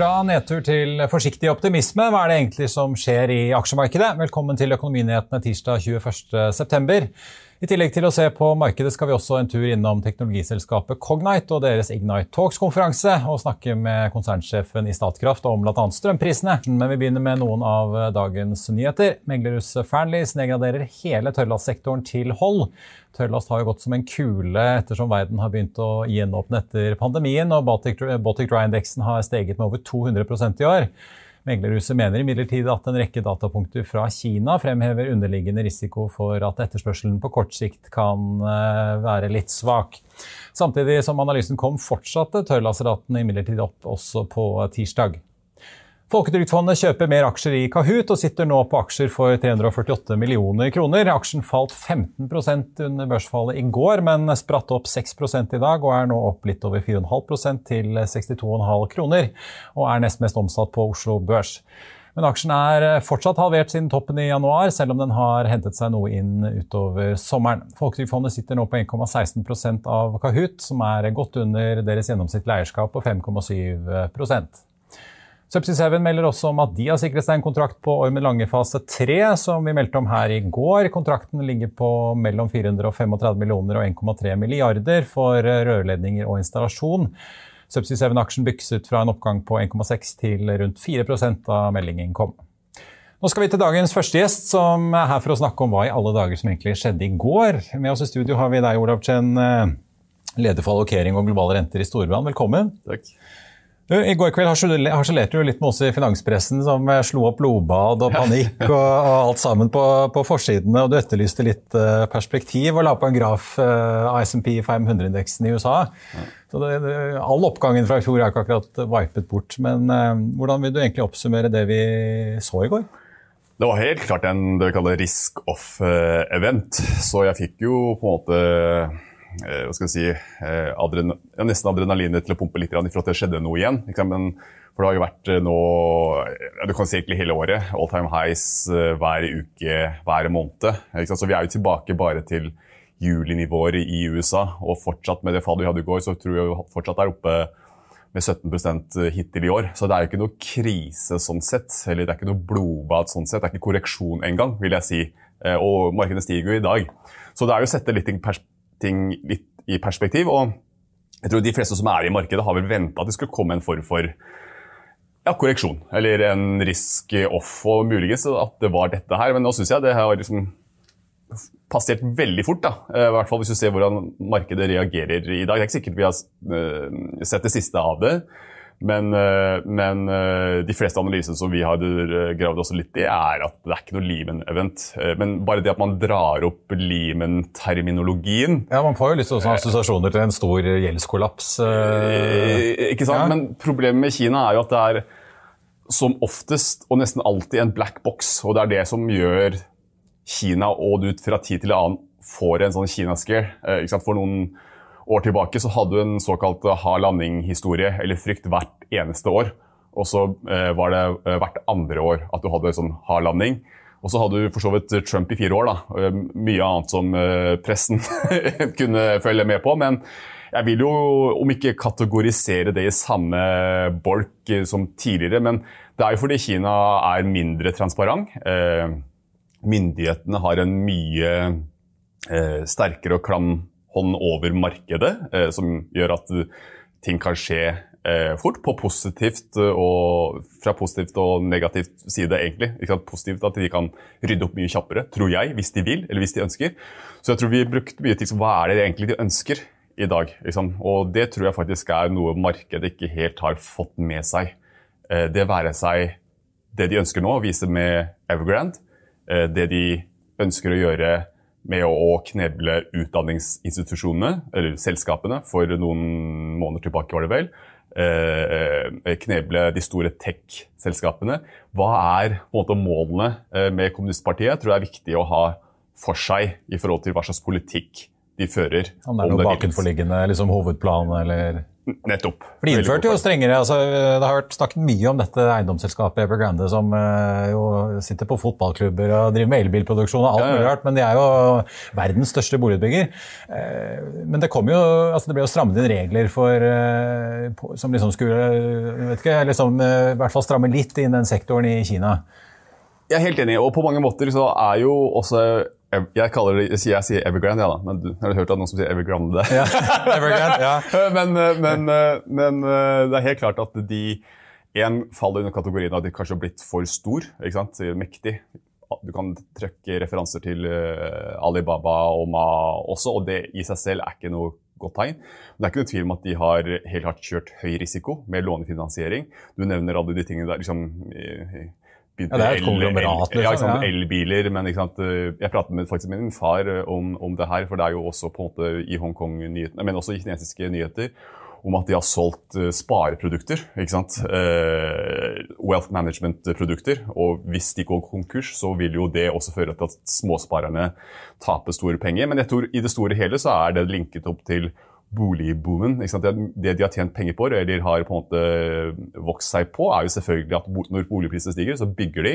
Fra nedtur til forsiktig optimisme, hva er det egentlig som skjer i aksjemarkedet? Velkommen til Økonominyhetene tirsdag 21.9. I tillegg til å se på markedet skal vi også en tur innom teknologiselskapet Cognite og deres Ignite Talks-konferanse og snakke med konsernsjefen i Statkraft om bl.a. strømprisene. Men vi begynner med noen av dagens nyheter. Meglerhuset Fearnleys nedgraderer hele tørrlastsektoren til hold. Tørrlast har jo gått som en kule ettersom verden har begynt å gjenåpne etter pandemien, og Baltic, Baltic Dry-indeksen har steget med over 200% i år. Meglerhuset mener imidlertid at en rekke datapunkter fra Kina fremhever underliggende risiko for at etterspørselen på kort sikt kan eh, være litt svak. Samtidig som analysen kom, fortsatte tørrlastratene imidlertid opp også på tirsdag. Folketrygdfondet kjøper mer aksjer i Kahoot og sitter nå på aksjer for 348 millioner kroner. Aksjen falt 15% under børsfallet i går, men spratt opp 6 i dag og er nå opp litt over 4,5% til 62,5 kroner, og er nest mest omsatt på Oslo Børs. Men aksjen er fortsatt halvert siden toppen i januar, selv om den har hentet seg noe inn utover sommeren. Folketrygdfondet sitter nå på 1,16% av Kahoot, som er godt under deres gjennomsnittlige eierskap på 5,7 Subsea Seven melder også om at de har sikret seg en kontrakt på Ormen Lange fase 3, som vi meldte om her i går. Kontrakten ligger på mellom 435 millioner og 1,3 milliarder for rørledninger og installasjon. Subsea Seven-aksjen bykset fra en oppgang på 1,6 til rundt 4% da meldingen kom. Nå skal vi til dagens første gjest, som er her for å snakke om hva i alle dager som egentlig skjedde i går. Med oss i studio har vi deg, Olav Chen, leder for allokering og globale renter i Storbrann. Velkommen. Takk. Du, I går kveld harselerte du litt med oss i finanspressen som slo opp blodbad og panikk og, og alt sammen på, på, forsidene, og du etterlyste litt uh, perspektiv og la på en graf uh, av SMP 500-indeksen i USA. Så det, det, All oppgangen fra i fjor er ikke akkurat vipet bort, men hvordan vil du egentlig oppsummere det vi så i går? Det var helt klart en det vi kaller risk off-event, så jeg fikk jo på en måte Eh, hva skal jeg si, eh, adren ja, nesten adrenalinet til å pumpe litt i forhold til at det skjedde noe igjen. Men, for det har jo vært eh, nå ja, du kan si egentlig hele året. All time highs hver uke, hver måned. Så vi er jo tilbake bare til julinivåer i USA. Og fortsatt med det fallet vi hadde i går, så tror jeg vi fortsatt er oppe med 17% hittil i år. Så det er jo ikke noe krise sånn sett. Eller det er ikke noe blodbad sånn sett. Det er ikke korreksjon engang, vil jeg si. Og markedet stiger jo i dag. Så det er jo å sette litt i perspektiv ting litt i perspektiv. og jeg tror De fleste som er i markedet, har vel venta at det skulle komme en form for ja, korreksjon. Eller en risk off, og muligens at det var dette her. Men nå syns jeg det har liksom passert veldig fort. da. Eh, I hvert fall hvis du ser hvordan markedet reagerer i dag. Det er ikke sikkert vi har eh, sett det siste av det. Men, eh, men, eh, de fleste analysene som vi har eh, gravd oss litt i, er at det er ikke noe Lehman-event. Men bare det at man drar opp Lehman-terminologien Ja, Man får jo litt sånne assosiasjoner til en stor gjeldskollaps. Ikke sant? Ja. Men problemet med Kina er jo at det er som oftest og nesten alltid en black box. Og det er det som gjør Kina og du fra tid til annen får en sånn Kina-scare. For noen år tilbake så hadde du en såkalt hard landing-historie, eller frykt, hvert eneste år. Og så eh, var det eh, hvert andre år at du hadde sånn hard landing. Og så hadde du for så vidt Trump i fire år. da. Eh, mye annet som eh, pressen kunne følge med på. Men jeg vil jo, om ikke kategorisere det i samme bolk som tidligere, men det er jo fordi Kina er mindre transparent. Eh, myndighetene har en mye eh, sterkere og klam hånd over markedet, eh, som gjør at ting kan skje eh, fort på positivt og, fra positivt og negativt side, egentlig. Positivt at de kan rydde opp mye kjappere, tror jeg, hvis de vil, eller hvis de ønsker. Så jeg tror vi brukte mye tid på hva er det egentlig de ønsker i dag. Liksom. Og det tror jeg faktisk er noe markedet ikke helt har fått med seg. Eh, det være seg det de ønsker nå, å vise med Evergrande, eh, det de ønsker å gjøre med å kneble utdanningsinstitusjonene, eller selskapene, for noen måneder tilbake, var det vel. Eh, kneble de store tech-selskapene. Hva er måte, målene med Kommunistpartiet? Jeg tror det er viktig å ha for seg i forhold til hva slags politikk de fører. Om det er noe bakenforliggende liksom, hovedplan eller Nettopp. For De innførte jo strengere altså, Det har vært snakket mye om dette eiendomsselskapet Evergrande som uh, jo sitter på fotballklubber og driver med elbilproduksjon og alt mulig rart, men de er jo verdens største boligutbygger. Uh, men det jo, altså det ble jo strammet inn regler for, uh, som liksom skulle vet ikke, liksom, i hvert fall stramme litt inn den sektoren i Kina. Jeg er helt enig, og på mange måter så er jo også jeg, kaller det, jeg sier Evergrande, ja, da, men du har hørt av noen som sier Evergrande. Ja, Evergrande, ja. men, eh, men, eh, men, eh, det er helt klart at de en faller under kategorien at de kanskje har blitt for stor, ikke sant? mektig. Du kan trekke referanser til Alibaba og Ma også, og det i seg selv er ikke noe godt tegn. Men det er ikke noe tvil om at de har helt hardt kjørt høy risiko med lånefinansiering. Du nevner alle de tingene der. liksom ja, det er et konglomerat. Liksom, ja, elbiler. Men eh, jeg pratet med, faktisk med min far eh, om, om, det her, for det er jo også på en måte i Hongkong-nyhetene, men også i kinesiske nyheter, om at de har solgt uh, spareprodukter. ikke sant? Eh, wealth management-produkter. Og hvis de går konkurs, så vil jo det også føre til at småsparerne taper store penger. Men jeg tror i det store hele så er det linket opp til boligboomen. Det de har tjent penger på, eller har på en måte vokst seg på, er jo selvfølgelig at når boligprisene stiger, så bygger de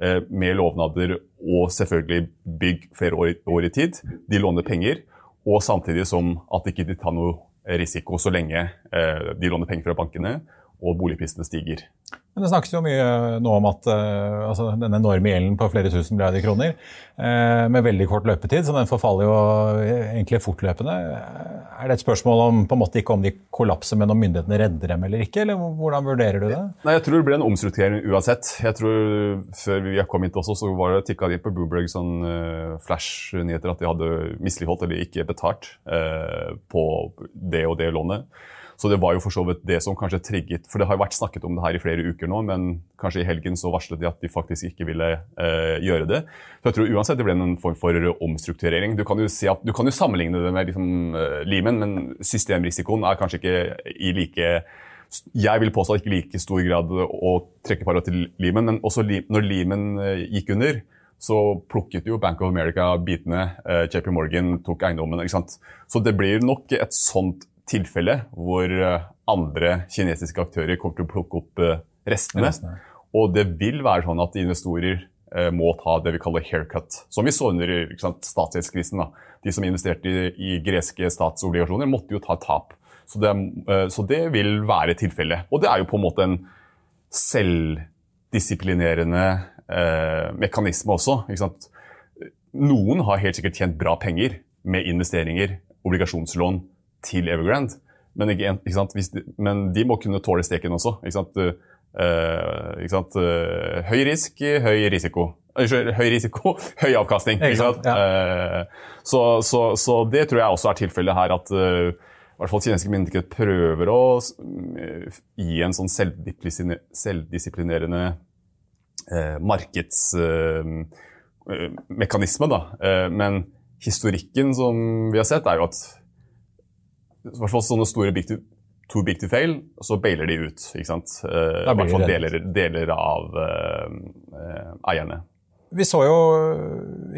eh, med lovnader og selvfølgelig bygg flere år, i tid. De låner penger, og samtidig som at de ikke tar noe risiko så lenge eh, de låner penger fra bankene og boligprisene stiger. Men Det snakkes jo mye nå om at uh, altså, denne enorme gjelden på flere tusen milliarder kroner uh, med veldig kort løpetid, så den forfaller jo egentlig fortløpende. Er det et spørsmål om på en måte ikke om de kollapser, men om myndighetene redder dem eller ikke? eller Hvordan vurderer du det? Nei, Jeg tror det blir en omstrukturering uansett. Jeg tror Før vi kom hit også, så var det tikka de på Bloomberg sånn flash-nyheter at de hadde misligholdt eller ikke betalt på det og det lånet. Så det var jo for så vidt det som kanskje trigget For det har jo vært snakket om det her i flere uker nå, men kanskje i helgen så varslet de at de faktisk ikke ville eh, gjøre det. Så jeg tror uansett det ble en form for omstrukturering. Du kan jo, si at, du kan jo sammenligne det med liksom, uh, Limen, men systemrisikoen er kanskje ikke i like jeg vil påstå ikke like stor grad å trekke parallell til limen, men også når Lehman eh, gikk under, så plukket jo Bank of America bitene. Eh, JP Morgan tok eiendommen. ikke sant? Så det blir nok et sånt tilfelle hvor eh, andre kinesiske aktører kommer til å plukke opp eh, restene. restene. Og det vil være sånn at investorer eh, må ta det vi kaller haircut. Som vi så under statsgjeldskrisen. De som investerte i, i, greske statsobligasjoner, måtte jo ta tap. Så det, så det vil være tilfellet. Og det er jo på en måte en selvdisiplinerende eh, mekanisme også. Noen har helt sikkert tjent bra penger med investeringer, obligasjonslån, til Evergrande. Men, ikke, ikke de, men, de, må kunne tåle steken også. Ikke sant? Uh, sant? Uh, høy risk, høy risiko. Høy risiko, høy avkastning. Sant? Ja. Uh, så, så, så, det tror jeg også er tilfellet her. at i hvert fall kinesiske myndigheter prøver å gi en sånn selvdisiplinerende markedsmekanisme. men historikken som vi har sett, er jo at i hvert fall sånne store big to, too big to fail, så bailer de ut. ikke sant? Eh, I hvert fall deler, deler av uh, eierne. Vi så jo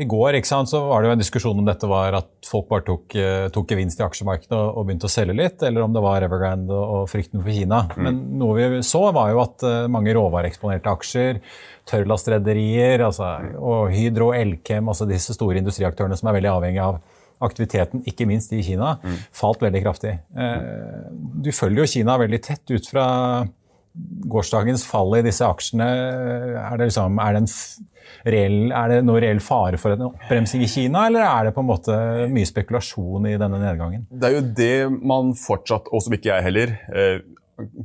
i går ikke sant, så var det jo en diskusjon om dette var at folk bare tok, tok gevinst i aksjemarkedet og begynte å selge litt, eller om det var Evergrande og frykten for Kina. Mm. Men noe vi så, var jo at mange råvareeksponerte aksjer, tørrlastrederier altså, og Hydro, Elkem, altså disse store industriaktørene som er veldig avhengig av aktiviteten, ikke minst i Kina, mm. falt veldig kraftig. Eh, du følger jo Kina veldig tett ut fra gårsdagens fall i disse aksjene. Er det, liksom, er det reell, er det noe reell fare for en oppbremsing i Kina, eller er det på en måte mye spekulasjon i denne nedgangen? Det er jo det man fortsatt, og som ikke jeg heller, eh,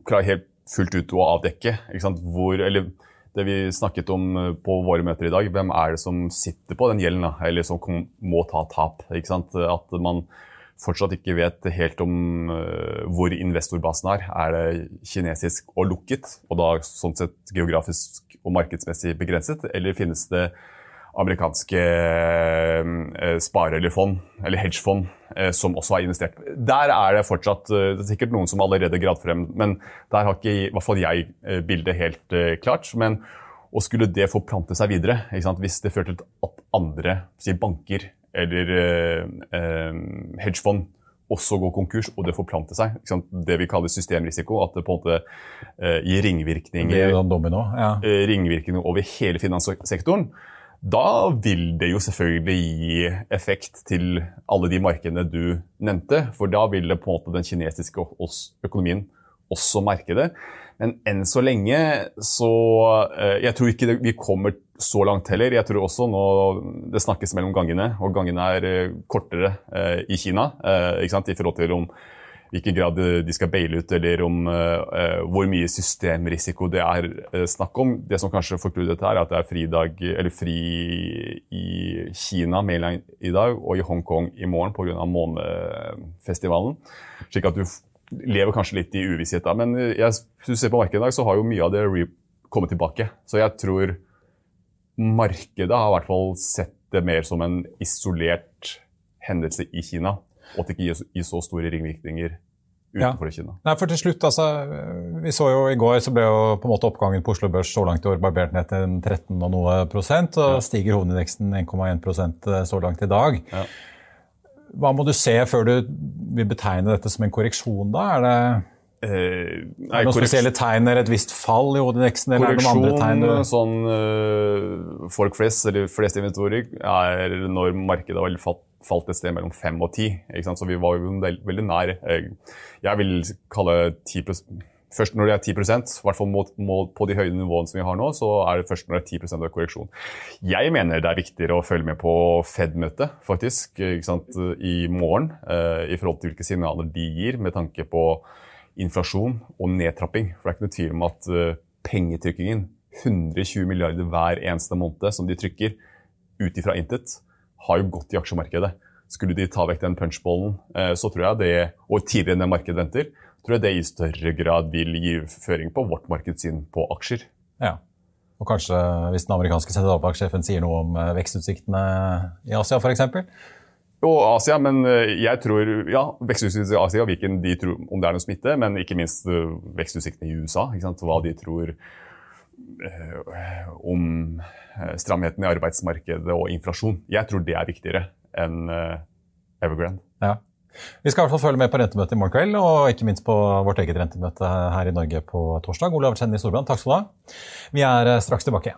klarer helt fullt ut å avdekke. Hvor, eller det vi snakket om eh, på våre møter i dag, hvem er det som sitter på den gjelden, eller som må ta tap? At man fortsatt ikke vet helt om uh, hvor investorbasen er. Er det kinesisk og lukket, og da sånn sett geografisk og markedsmessig begrenset, eller finnes det amerikanske eh, spare- eller fond, eller hedgefond, eh, som også har investert. Der er det fortsatt eh, det er sikkert noen som allerede gravd frem, men der har ikke i hvert fall jeg bildet helt klart. Men og skulle det forplante seg videre, hvis det førte til at andre si banker eller hedgefond også går konkurs, og det forplanter seg. Det vi kaller systemrisiko. At det på en måte gir ringvirkninger, domino, ja. ringvirkninger over hele finanssektoren da vil det jo selvfølgelig gi effekt til alle de markedene du nevnte. For da vil det på en måte den kinesiske økonomien også merke det. Men enn så lenge så eh, Jeg tror ikke vi kommer så langt heller. Jeg tror også nå det snakkes mellom gangene, og gangene er eh, kortere eh, i Kina. i forhold til om hvilken grad de skal baile ut, eller om uh, hvor mye systemrisiko det er uh, snakk om. Det som kanskje forkluder dette, er at det er fridag, eller fri i Kina i dag og i Hongkong i morgen pga. månefestivalen. Slik at du lever kanskje litt i uvisshet da. Men jeg, hvis du ser på markedet i dag, så har jo mye av det kommet tilbake. Så jeg tror markedet har i hvert fall sett det mer som en isolert hendelse i Kina og at det ikke gir så store ringvirkninger utenfor ja. Kina. Nei, for til slutt, altså, Vi så jo i går så ble jo på en måte oppgangen på Oslo Børs så langt i år barbert ned til 13 og noe prosent, og ja. stiger hovedindeksen 1,1 eh, så langt i dag. Ja. Hva må du se før du vil betegne dette som en korreksjon, da? Er det Eh, nei, noen spesielle tegn eller et visst fall i hovedindeksen? eller er det noen andre tegn? Sånn uh, folk flest, eller flest investorer, er når markedet har falt falt et sted mellom 5 og 10. Så vi var jo veldig nær. Jeg vil kalle 10 Først når det er 10 i hvert fall på de høye nivåene som vi har nå, så er det først når det er 10 av korreksjon. Jeg mener det er viktigere å følge med på Fed-møtet faktisk, i morgen, uh, i forhold til hvilke signaler de gir med tanke på inflasjon og nedtrapping. For det er ikke noe tvil om at eh, pengetrykkingen, 120 milliarder hver eneste måned som de trykker, ut ifra intet, har jo gått i aksjemarkedet. Skulle de ta vekk den punchballen, eh, så tror jeg det, og tidligere enn det markedet venter, tror jeg det i større grad vil gi føring på vårt markedssyn på aksjer. Ja, og kanskje hvis den amerikanske sentralbanksjefen sier noe om eh, vekstutsiktene i Asia f.eks.? Og Asia, men eh, jeg tror ja, vekstutsiktene i Asia, hvilken de tror, om det er noe smitte, men ikke minst vekstutsiktene i USA. Hva de tror om Eh, stramheten i arbeidsmarkedet og inflasjon. Jeg tror det er viktigere enn eh, Evergrande. Ja. Vi skal i hvert fall følge med på rentemøtet i morgen kveld, og ikke minst på vårt eget rentemøte her i Norge på torsdag. Olav Kjenn i Storbrand, takk skal du ha. Vi er eh, straks tilbake.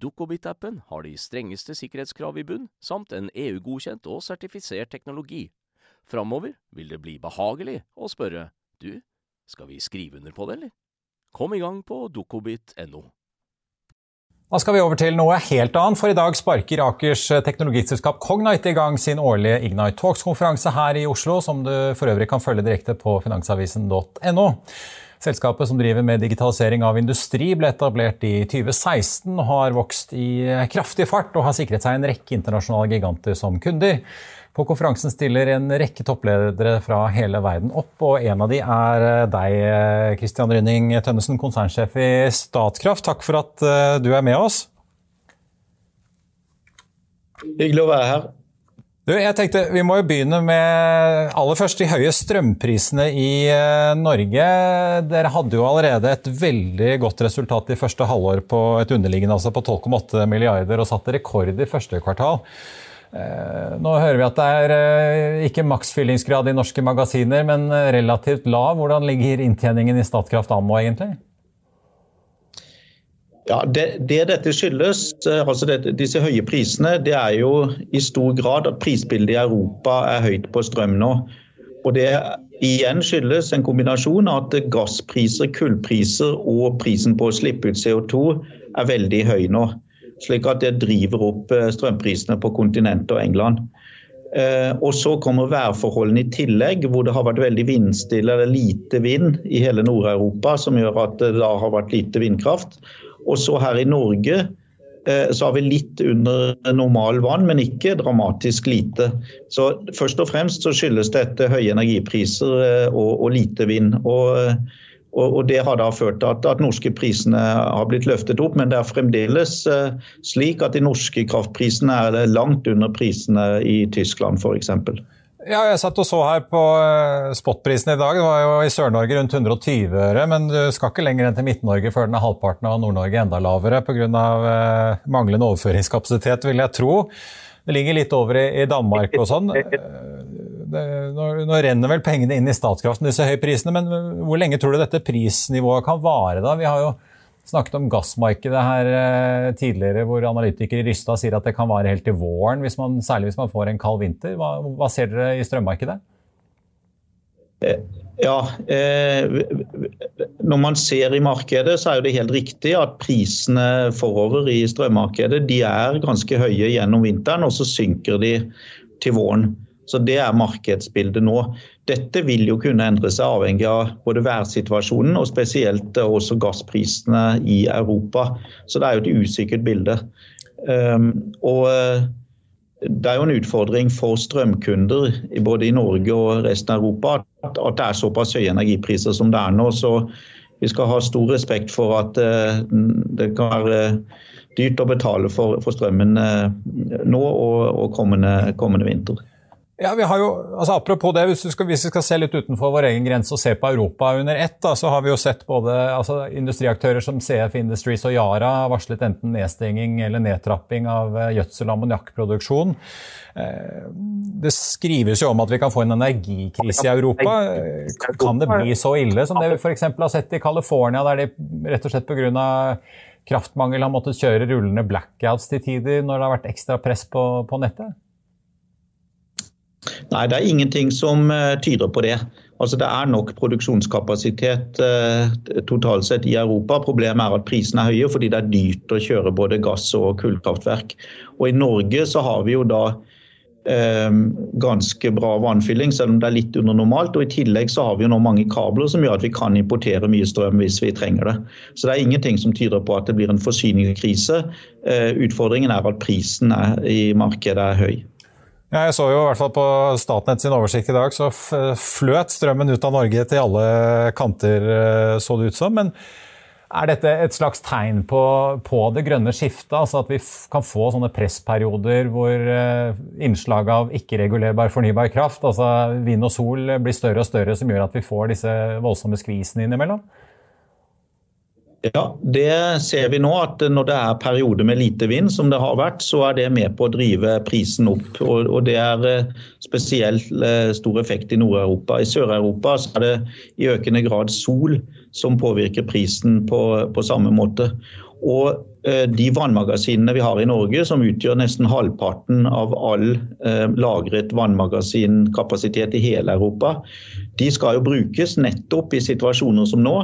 Dukkobit-appen har de strengeste sikkerhetskrav i bunn, samt en EU-godkjent og sertifisert teknologi. Framover vil det bli behagelig å spørre du, skal vi skrive under på det, eller? Kom i gang på dukkobit.no. Da skal vi over til noe helt annet, for i dag sparker Akers teknologiselskap Cognite i gang sin årlige Ignite Talks-konferanse her i Oslo, som du for øvrig kan følge direkte på finansavisen.no. Selskapet som driver med digitalisering av industri, ble etablert i 2016 og har vokst i kraftig fart og har sikret seg en rekke internasjonale giganter som kunder. På konferansen stiller en rekke toppledere fra hele verden opp, og en av de er eh, deg, Kristian eh, Rynning Tønnesen, konsernsjef i Statkraft. Takk for at eh, du er med oss. Hyggelig å være her. Du, jeg tenkte Vi må jo begynne med aller først de høye strømprisene i Norge. Dere hadde jo allerede et veldig godt resultat i første halvår på et underliggende altså på 12,8 milliarder og satte rekord i første kvartal. Eh, nå hører vi at det er eh, ikke maksfyllingsgrad i norske magasiner, men eh, relativt lav. Hvordan ligger inntjeningen i Statkraft an nå, egentlig? Ja, det, det, dette skyldes, altså det, disse høye prisene, det er jo i stor grad at prisbildet i Europa er høyt på strøm nå. Og Det igjen skyldes en kombinasjon av at gasspriser, kullpriser og prisen på å slippe ut CO2 er veldig høy nå slik at det driver opp eh, strømprisene på kontinentet og England. Eh, og Så kommer værforholdene i tillegg, hvor det har vært veldig vindstille eller lite vind i hele Nord-Europa, som gjør at det da har vært lite vindkraft. Og så her i Norge eh, så har vi litt under normal vann, men ikke dramatisk lite. Så Først og fremst så skyldes dette høye energipriser og, og lite vind. Og og, Det har da ført til at, at, norske prisene har blitt løftet opp, men det er fremdeles uh, slik at de norske kraftprisene er langt under prisene i Tyskland f.eks. Ja, jeg satt og så her på uh, spotprisen i dag. Det var jo i Sør-Norge rundt 120 øre. Men du skal ikke lenger enn til Midt-Norge før den er halvparten av Nord-Norge enda lavere pga. Uh, manglende overføringskapasitet, vil jeg tro. Det ligger litt over i, i Danmark og sånn. nå, nå, renner vel pengene inn i Statkraften, disse høye prisene, men hvor lenge tror du dette prisnivået kan vare? da? Vi har jo snakket om gassmarkedet her eh, tidligere, hvor analytikere i Rystad sier at det kan vare helt til våren, hvis man, særlig hvis man får en kald vinter. Hva, hva ser dere i strømmarkedet? Eh, ja, eh, Når man ser i markedet, så er det helt riktig at prisene forover i strømmarkedet de er ganske høye gjennom vinteren, og så synker de til våren. Så Det er markedsbildet nå. Dette vil jo kunne endre seg avhengig av både værsituasjonen og spesielt også gassprisene i Europa. Så det er jo et usikkert bilde. Um, og eh, det er jo en utfordring for strømkunder både i Norge og resten av Europa at, det er såpass høye energipriser som det er nå. Så vi skal ha stor respekt for at uh, det kan være dyrt å betale for, strømmen nå og kommende, kommende vinter. Ja, vi har jo, altså Apropos det, hvis vi, skal, hvis vi skal se litt utenfor vår egen grense og se på Europa under ett, da, så har vi jo sett både altså, industriaktører som CF Industries og Yara varslet enten nedstenging eller nedtrapping av uh, gjødsel- og ammoniakkproduksjon. Uh, det skrives jo om at vi kan få en energikrise i Europa. Uh, kan det bli så ille som det vi f.eks. har sett i California, der de rett og slett pga. kraftmangel har måttet kjøre rullende blackouts til tider når det har vært ekstra press på, på nettet? Nei, det er ingenting som uh, tyder på det. Altså, det er nok produksjonskapasitet eh, totalt sett i Europa. Problemet er at prisene er høye fordi det er dyrt å kjøre både gass- og kullkraftverk. Og I Norge så har vi jo da eh, ganske bra vannfylling, selv om det er litt under normalt. Og I tillegg så har vi jo nå mange kabler som gjør at vi kan importere mye strøm hvis vi trenger det. Så det er ingenting som tyder på at det blir en forsyningskrise. Utfordringen er at prisen er, i markedet er høy. Ja, jeg så jo i hvert fall på Statnett sin oversikt i dag, så fløt strømmen ut av Norge til alle kanter, eh, så det ut som. Men er dette et slags tegn på, på det grønne skiftet? Altså at vi kan få sånne pressperioder hvor eh, innslaget av ikke-regulerbar fornybar kraft, altså vind og sol, blir større og større, som gjør at vi får disse voldsomme skvisene innimellom? Ja, det ser vi nå. at Når det er perioder med lite vind, som det har vært, så er det med på å drive prisen opp. Og, Det er eh, spesielt eh, stor effekt i Nord-Europa. I Sør-Europa er det i økende grad sol som påvirker prisen på, på samme måte. Og eh, de vannmagasinene vi har i Norge, som utgjør nesten halvparten av all lagret vannmagasinkapasitet i hele Europa, de skal jo brukes nettopp i situasjoner som nå.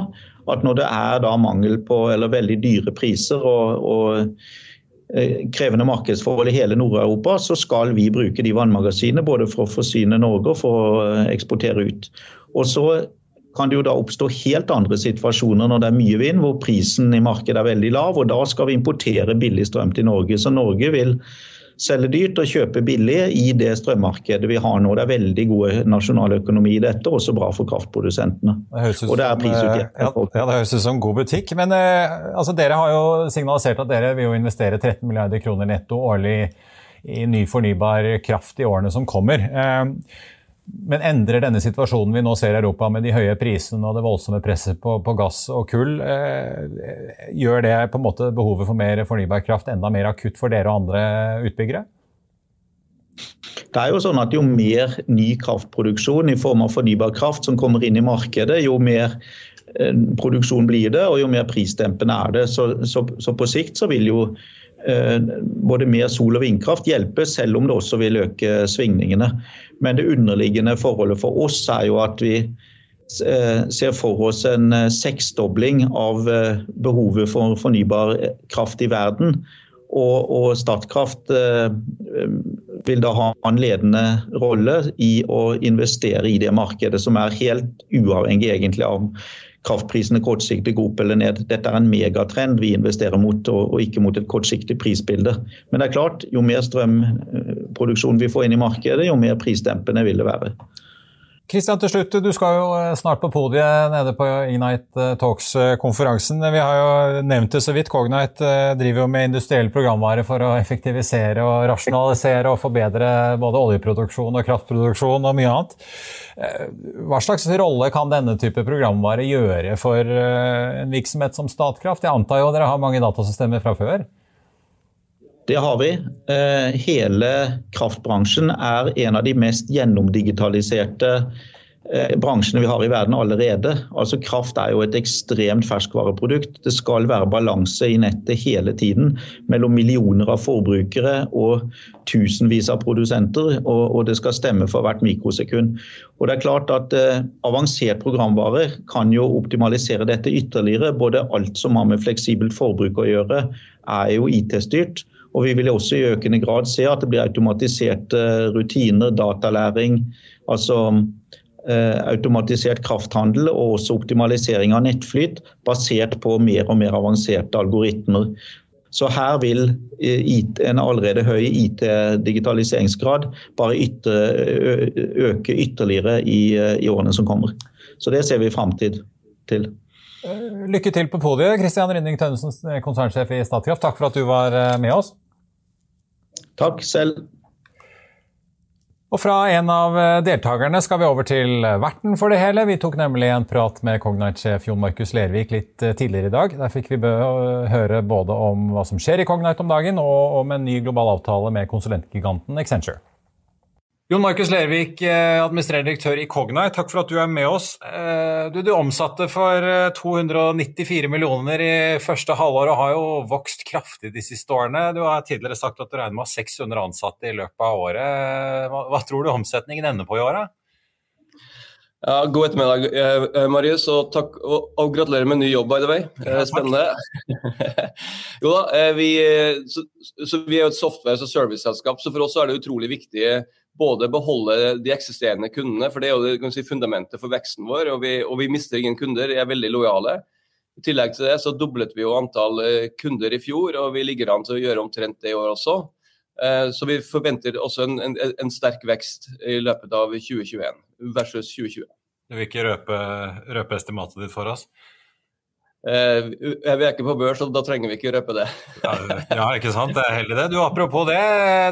At når det er da mangel på eller veldig dyre priser og, og eh, krevende markedsforhold i hele Nord-Europa, så skal vi bruke de vannmagasinene både for å forsyne Norge og for å eksportere ut. Og så kan det jo da oppstå helt andre situasjoner når det er mye vind, hvor prisen i markedet er veldig lav. og Da skal vi importere billig strøm til Norge. Så Norge vil selge dyrt og kjøpe billig i det strømmarkedet vi har nå. Det er veldig god nasjonaløkonomi i dette, også bra for kraftprodusentene. Det og det er prisutjevning. Eh, ja, det høres ut som god butikk. Men eh, altså, dere har jo signalisert at dere vil investere 13 milliarder kroner netto årlig i ny fornybar kraft i årene som kommer. Eh, men endrer denne situasjonen vi nå ser i Europa, med de høye prisene og det voldsomme presset på, på gass og kull, eh, gjør det på en måte behovet for mer fornybar kraft enda mer akutt for dere og andre utbyggere? Det er jo sånn at Jo mer ny kraftproduksjon i form av fornybar kraft som kommer inn i markedet, jo mer eh, produksjon blir det, og jo mer prisdempende er det. Så, så, så på sikt så vil jo Eh, både mer sol- og vindkraft hjelpe, selv om det også vil øke svingningene. Men det underliggende forholdet for oss er jo at vi eh, ser for oss en eh, seksdobling av behovet for fornybar kraft i verden. Og, og Statkraft vil da ha en ledende rolle i å investere i det markedet, som er helt uavhengig egentlig av kraftprisene kortsiktig går opp eller ned. Dette er en megatrend vi investerer mot, og, ikke mot et kortsiktig prisbilde. Men det er klart, jo mer strømproduksjon vi får inn i markedet, jo mer prisdempende vil det være. Kristian, til slutt, Du skal jo eh, snart på podiet nede på Ignite eh, Talks-konferansen. Vi har jo nevnt det så vidt. Cognite eh, driver jo med industriell programvare for å effektivisere og rasjonalisere og forbedre både oljeproduksjon og kraftproduksjon og mye annet. Hva slags rolle kan denne type programvare gjøre for en virksomhet som Statkraft? Jeg antar jo dere har mange datasystemer fra før? Det har vi. Eh, hele kraftbransjen er en av de mest gjennomdigitaliserte eh, bransjene vi har i verden allerede. Altså Kraft er jo et ekstremt ferskvareprodukt. Det skal være balanse i nettet hele tiden mellom millioner av forbrukere og tusenvis av produsenter, og, det skal stemme for hvert mikrosekund. Og det er klart at eh, Avansert programvare kan jo optimalisere dette ytterligere. Både alt som har med fleksibelt forbruk å gjøre, er jo IT-styrt. Og vi vil også i økende grad se at det blir automatiserte rutiner, datalæring, altså eh, automatisert krafthandel og også optimalisering av nettflyt basert på mer og mer avanserte algoritmer. Så her vil eh, en allerede høy IT-digitaliseringsgrad bare ytter, øke ytterligere i, i, årene som kommer. Så det ser vi framtid til. Lykke til på podiet, Kristian Rinding Tønnesen, konsernsjef i Statkraft. Takk for at du var eh, med oss. Takk selv. Og fra en av eh, deltakerne skal vi over til eh, verten for det hele. Vi tok nemlig en prat med Cognite-sjef Jon Markus Lervik litt eh, tidligere i dag. Der fikk vi høre både om hva som skjer i Cognite om dagen, og om en ny global avtale med konsulentgiganten Accenture. Jon Markus Lervik, eh, administrerende direktør i Cognite, takk for at du er med oss. Eh, du, du, omsatte for 294 eh, millioner i første halvår og har jo vokst kraftig de siste årene. Du har tidligere sagt at du regner med å ha 600 ansatte i løpet av året. Hva, hva tror du omsetningen ender på i året? Ja, God ettermiddag, Marius, og, takk, og, og, gratulerer med ny jobb, by the way. Ja, Spennende. jo da, vi, så, så vi er jo et software- og serviceselskap, så for oss er det utrolig viktig både beholde de eksisterende kundene, for det er jo det, si, fundamentet for veksten vår. Og vi, og vi, mister ingen kunder, vi er veldig lojale. I tillegg til det så doblet vi jo antall eh, kunder i fjor, og vi ligger an til å gjøre omtrent det i år også. Eh, så vi forventer også en, en, en sterk vekst i løpet av 2021 versus 2020. Du vil ikke røpe, røpe estimatet ditt for oss? Eh, vi er ikke på børs, så da trenger vi ikke røpe det. ja, ikke sant. Det er heldig det. Du, Apropos det,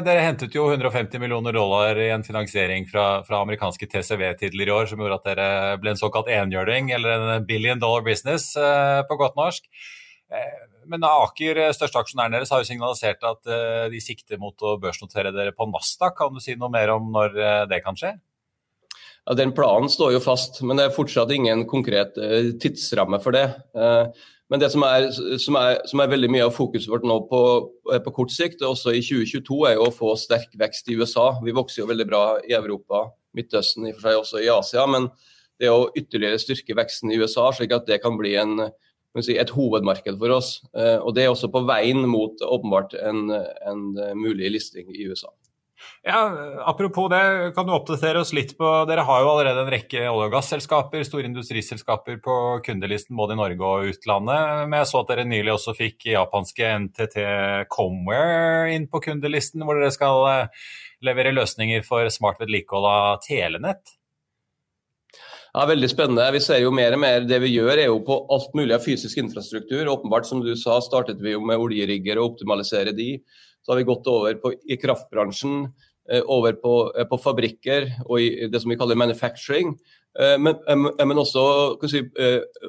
dere hentet jo 150 millioner dollar i en finansiering fra, fra amerikanske TCV tidligere i år, som gjorde at dere ble en såkalt enhjørning, eller en billion dollar business eh, på godt norsk. Eh, men Aker, største aksjonæren deres, har jo signalisert at de sikter mot å børsnotere dere på Nasdaq. Kan du si noe mer om når det kan skje? Ja, Den planen står jo fast, men det er fortsatt ingen konkret uh, tidsramme for det. Uh, men det som er, som, er, som er, veldig mye av fokuset vårt nå på, på, kort sikt, også i 2022, er jo å få sterk vekst i USA. Vi vokser jo veldig bra i Europa, Midtøsten, i og for seg også i Asia. Men det å ytterligere styrke veksten i USA, slik at det kan bli en, si, et hovedmarked for oss. Og det er også på veien mot åpenbart en, en mulig listing i USA. Ja, Apropos det, kan du oppdatere oss litt på Dere har jo allerede en rekke olje- og gasselskaper, store industriselskaper på kundelisten både i Norge og utlandet. Men jeg så at dere nylig også fikk japanske NTT Comware inn på kundelisten, hvor dere skal eh, levere løsninger for smart vedlikehold av telenett. Ja, Veldig spennende. Vi ser jo mer og mer det vi gjør er jo på alt mulig av fysisk infrastruktur. Åpenbart, som du sa, startet vi jo med oljerigger og optimalisere de. Så har vi gått over på, i kraftbransjen, eh, over på, eh, på, fabrikker og i det som vi kaller manufacturing. Eh, men, men også, si,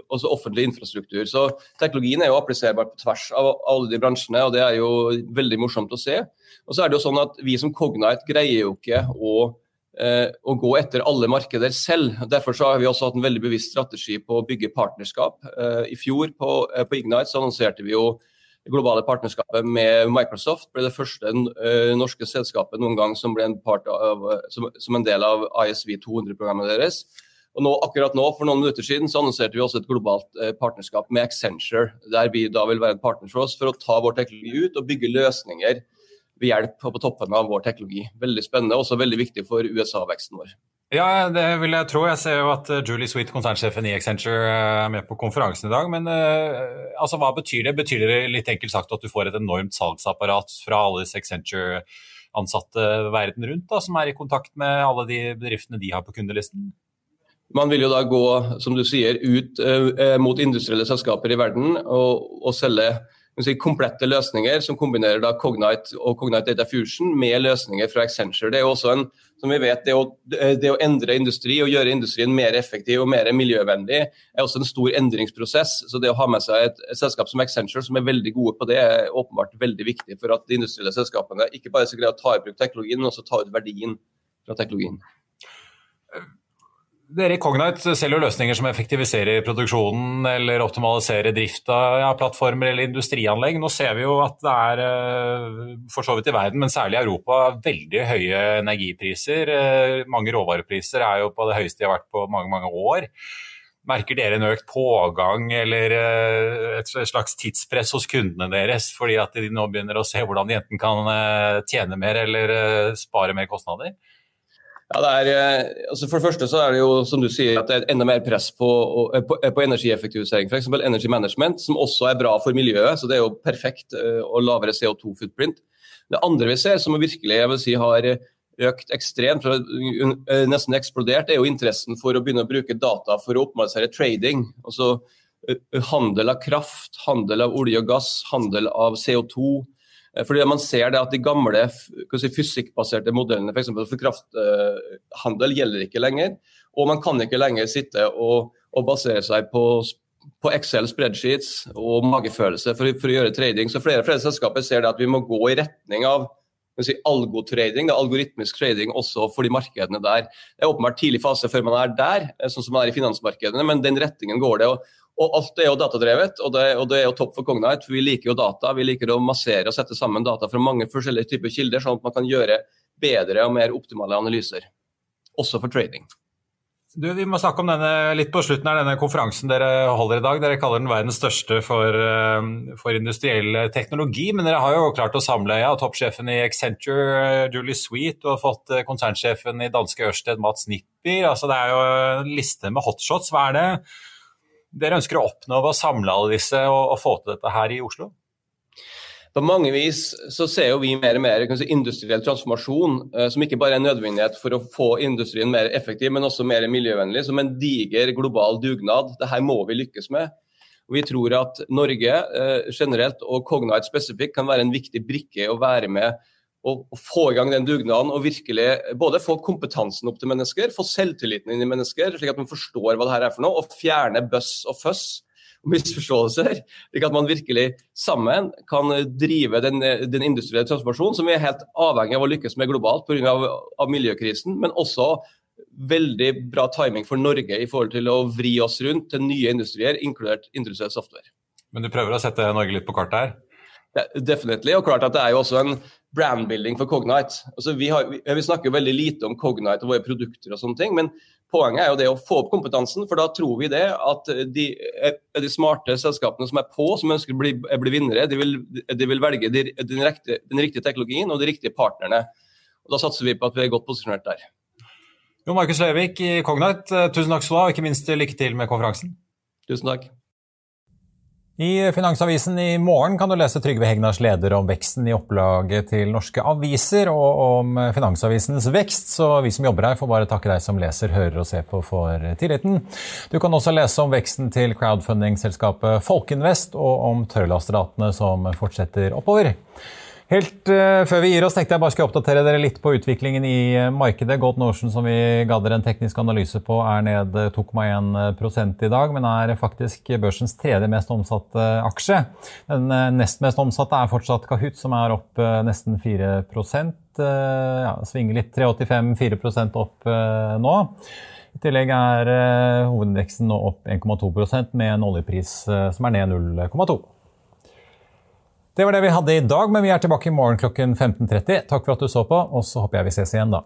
også, offentlig infrastruktur. Så Teknologien er jo appliserbar på tvers av alle de bransjene, og det er jo veldig morsomt å se. Og så er det jo sånn at Vi som Cognite greier jo ikke å, å gå etter alle markeder selv. Derfor har vi også hatt en veldig bevisst strategi på å bygge partnerskap. I fjor på, på Ignite så annonserte vi jo det globale partnerskapet med Microsoft ble det første norske selskapet noen gang som ble en, av, som, som en del av ISV 200-programmet deres. Og nå, akkurat nå, For noen minutter siden så annonserte vi også et globalt partnerskap med Accenture, der vi da vil være en partner for oss for å ta vår teknologi ut og bygge løsninger ved hjelp på toppen av vår teknologi. Veldig spennende, også veldig viktig for USA-veksten vår. Ja, det vil jeg tro. Jeg ser jo at eh, Julie Sweet, konsernsjefen i Accenture, eh, er med på konferansen i dag. Men uh, altså, hva betyr det? Betyr det litt enkelt sagt at du får et enormt salgsapparat fra alle disse Accenture-ansatte verden rundt, da, som er i kontakt med alle de bedriftene de har på kundelisten? Man vil jo da gå, som du sier, ut eh, mot industrielle selskaper i verden og, og selge si, komplette løsninger som kombinerer da Cognite og Cognite Data Fusion med løsninger fra Accenture. Det er jo også en, som vi vet, det å, det å, endre industri og gjøre industrien mer effektiv og mer miljøvennlig er også en stor endringsprosess. Så det å ha med seg et, et selskap som Accenture som er veldig gode på det, er åpenbart veldig viktig for at de industrielle selskapene ikke bare skal greie å ta i bruk teknologien, men også ta ut verdien fra teknologien. Dere i Cognite selger løsninger som effektiviserer produksjonen eller optimaliserer drift av ja, plattformer eller industrianlegg. Nå ser vi jo at det er, eh, for så vidt i verden, men særlig i Europa, veldig høye energipriser. Eh, mange råvarepriser er jo på det høyeste de har vært på mange, mange år. Merker dere en økt pågang eller eh, et slags tidspress hos kundene deres fordi at de nå begynner å se hvordan de enten kan tjene mer eller spare mer kostnader? Ja, det er, eh, altså for det første så er det jo som du sier, at det er enda mer press på, eh, på, eh, på energieffektivisering. F.eks. energy management, som også er bra for miljøet. så Det er jo perfekt og lavere CO2-footprint. Det andre vi ser som virkelig jeg vil si, har økt ekstremt, nesten eksplodert, er jo interessen for å begynne å bruke data for å oppmalisere trading. altså Handel av kraft, handel av olje og gass, handel av CO2 Eh, fordi Man ser det at de gamle si, fysikkbaserte modellene for, for krafthandel gjelder ikke lenger. Og man kan ikke lenger sitte og, og basere seg på, på Excel spreadsheets og magefølelse for, for, å gjøre trading. Så flere og flere selskaper ser det at vi må gå i retning av si, algotrading, algoritmisk trading også for de markedene der. Det er åpenbart tidlig fase før man er der, eh, sånn som man er i finansmarkedene, men den retningen går det. og og alt er jo datadrevet, og det, og det, er jo topp for Cognite. for Vi liker jo data. Vi liker å massere og sette sammen data fra mange forskjellige typer kilder, sånn at man kan gjøre bedre og mer optimale analyser. Også for trading. Du, vi må snakke om denne litt på slutten av denne konferansen dere holder i dag. Dere kaller den verdens største for, eh, for industriell teknologi, men dere har jo klart å samle ja, toppsjefen i Accenture, Julie Sweet, og fått eh, konsernsjefen i danske Ørsted, Mats Nipper. Altså, det er jo en liste med hotshots. Hva er det dere ønsker å oppnå ved å samle alle disse og, og, få til dette her i Oslo? På mange vis så ser vi mer og mer si, industriell transformasjon eh, som ikke bare er en nødvendighet for å få industrien mer effektiv, men også mer miljøvennlig, som en diger global dugnad. Dette må vi lykkes med. Og vi tror at Norge eh, generelt og Cognite spesifikt kan være en viktig brikke å være med å, få i gang den dugnaden og virkelig både få kompetansen opp til mennesker, få selvtilliten inn i mennesker, slik at man forstår hva det her er for noe, og fjerne bøss og føss og misforståelser. Slik at man virkelig sammen kan drive den, den industrielle transformasjonen som vi er helt avhengig av å lykkes med globalt pga. Av, av miljøkrisen, men også veldig bra timing for Norge i forhold til å vri oss rundt til nye industrier, inkludert industriell software. Men du prøver å sette Norge litt på kartet her? Ja, definitivt. Og klart at det er jo også en brandbuilding for Cognite. Altså, vi, har, vi, snakker veldig lite om Cognite og våre produkter og sånne ting. men Poenget er jo det å få opp kompetansen, for da tror vi det at de, de smarte selskapene som er på, som ønsker å bli, bli vinnere, de vil, de vil velge de, den, riktige, den, riktige, teknologien og de riktige partnerne. Og Da satser vi på at vi er godt posisjonert der. Jo Markus Løvik i Cognite, tusen takk skal du ha, og ikke minst lykke til med konferansen. Tusen takk. I Finansavisen i morgen kan du lese Trygve Hegnars leder om veksten i opplaget til norske aviser, og om Finansavisens vekst, så vi som jobber her får bare takke deg som leser, hører og ser på for tilliten. Du kan også lese om veksten til crowdfunding-selskapet Folkinvest, og om tørrlastratene som fortsetter oppover. Helt uh, før vi gir oss, tenkte jeg bare skal oppdatere dere litt på utviklingen i uh, markedet. Gold Notion, som vi ga dere en teknisk analyse på, er ned 2,1 i dag, men er faktisk børsens tredje mest omsatte aksje. Den uh, nest mest omsatte er fortsatt Kahoot, som er opp nesten 4 ja, Svinger litt. 3,85-4% opp nå. I tillegg er hovedindeksen nå opp 1,2% med en oljepris som er ned 0,2 det var det vi hadde i dag, men vi er tilbake i morgen klokken 15.30. Takk for at du så på, og så håper jeg vi ses igjen da.